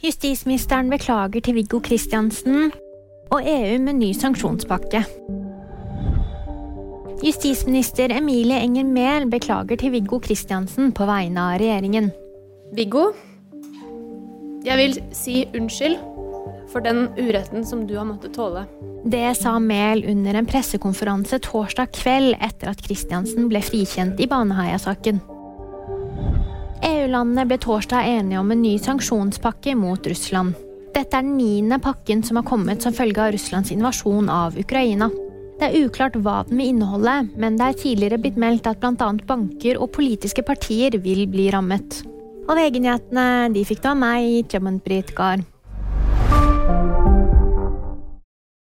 Justisministeren beklager til Viggo Kristiansen, og EU med ny sanksjonspakke. Justisminister Emilie Enger Mehl beklager til Viggo Kristiansen på vegne av regjeringen. Viggo, jeg vil si unnskyld for den uretten som du har måttet tåle. Det sa Mehl under en pressekonferanse torsdag kveld etter at Kristiansen ble frikjent i Baneheia-saken. EU-landene ble torsdag enige om en ny sanksjonspakke mot Russland. Dette er den niende pakken som har kommet som følge av Russlands invasjon av Ukraina. Det er uklart hva den vil inneholde, men det er tidligere blitt meldt at bl.a. banker og politiske partier vil bli rammet. Og VG-nyhetene de fikk du av meg, Jemund Britgard.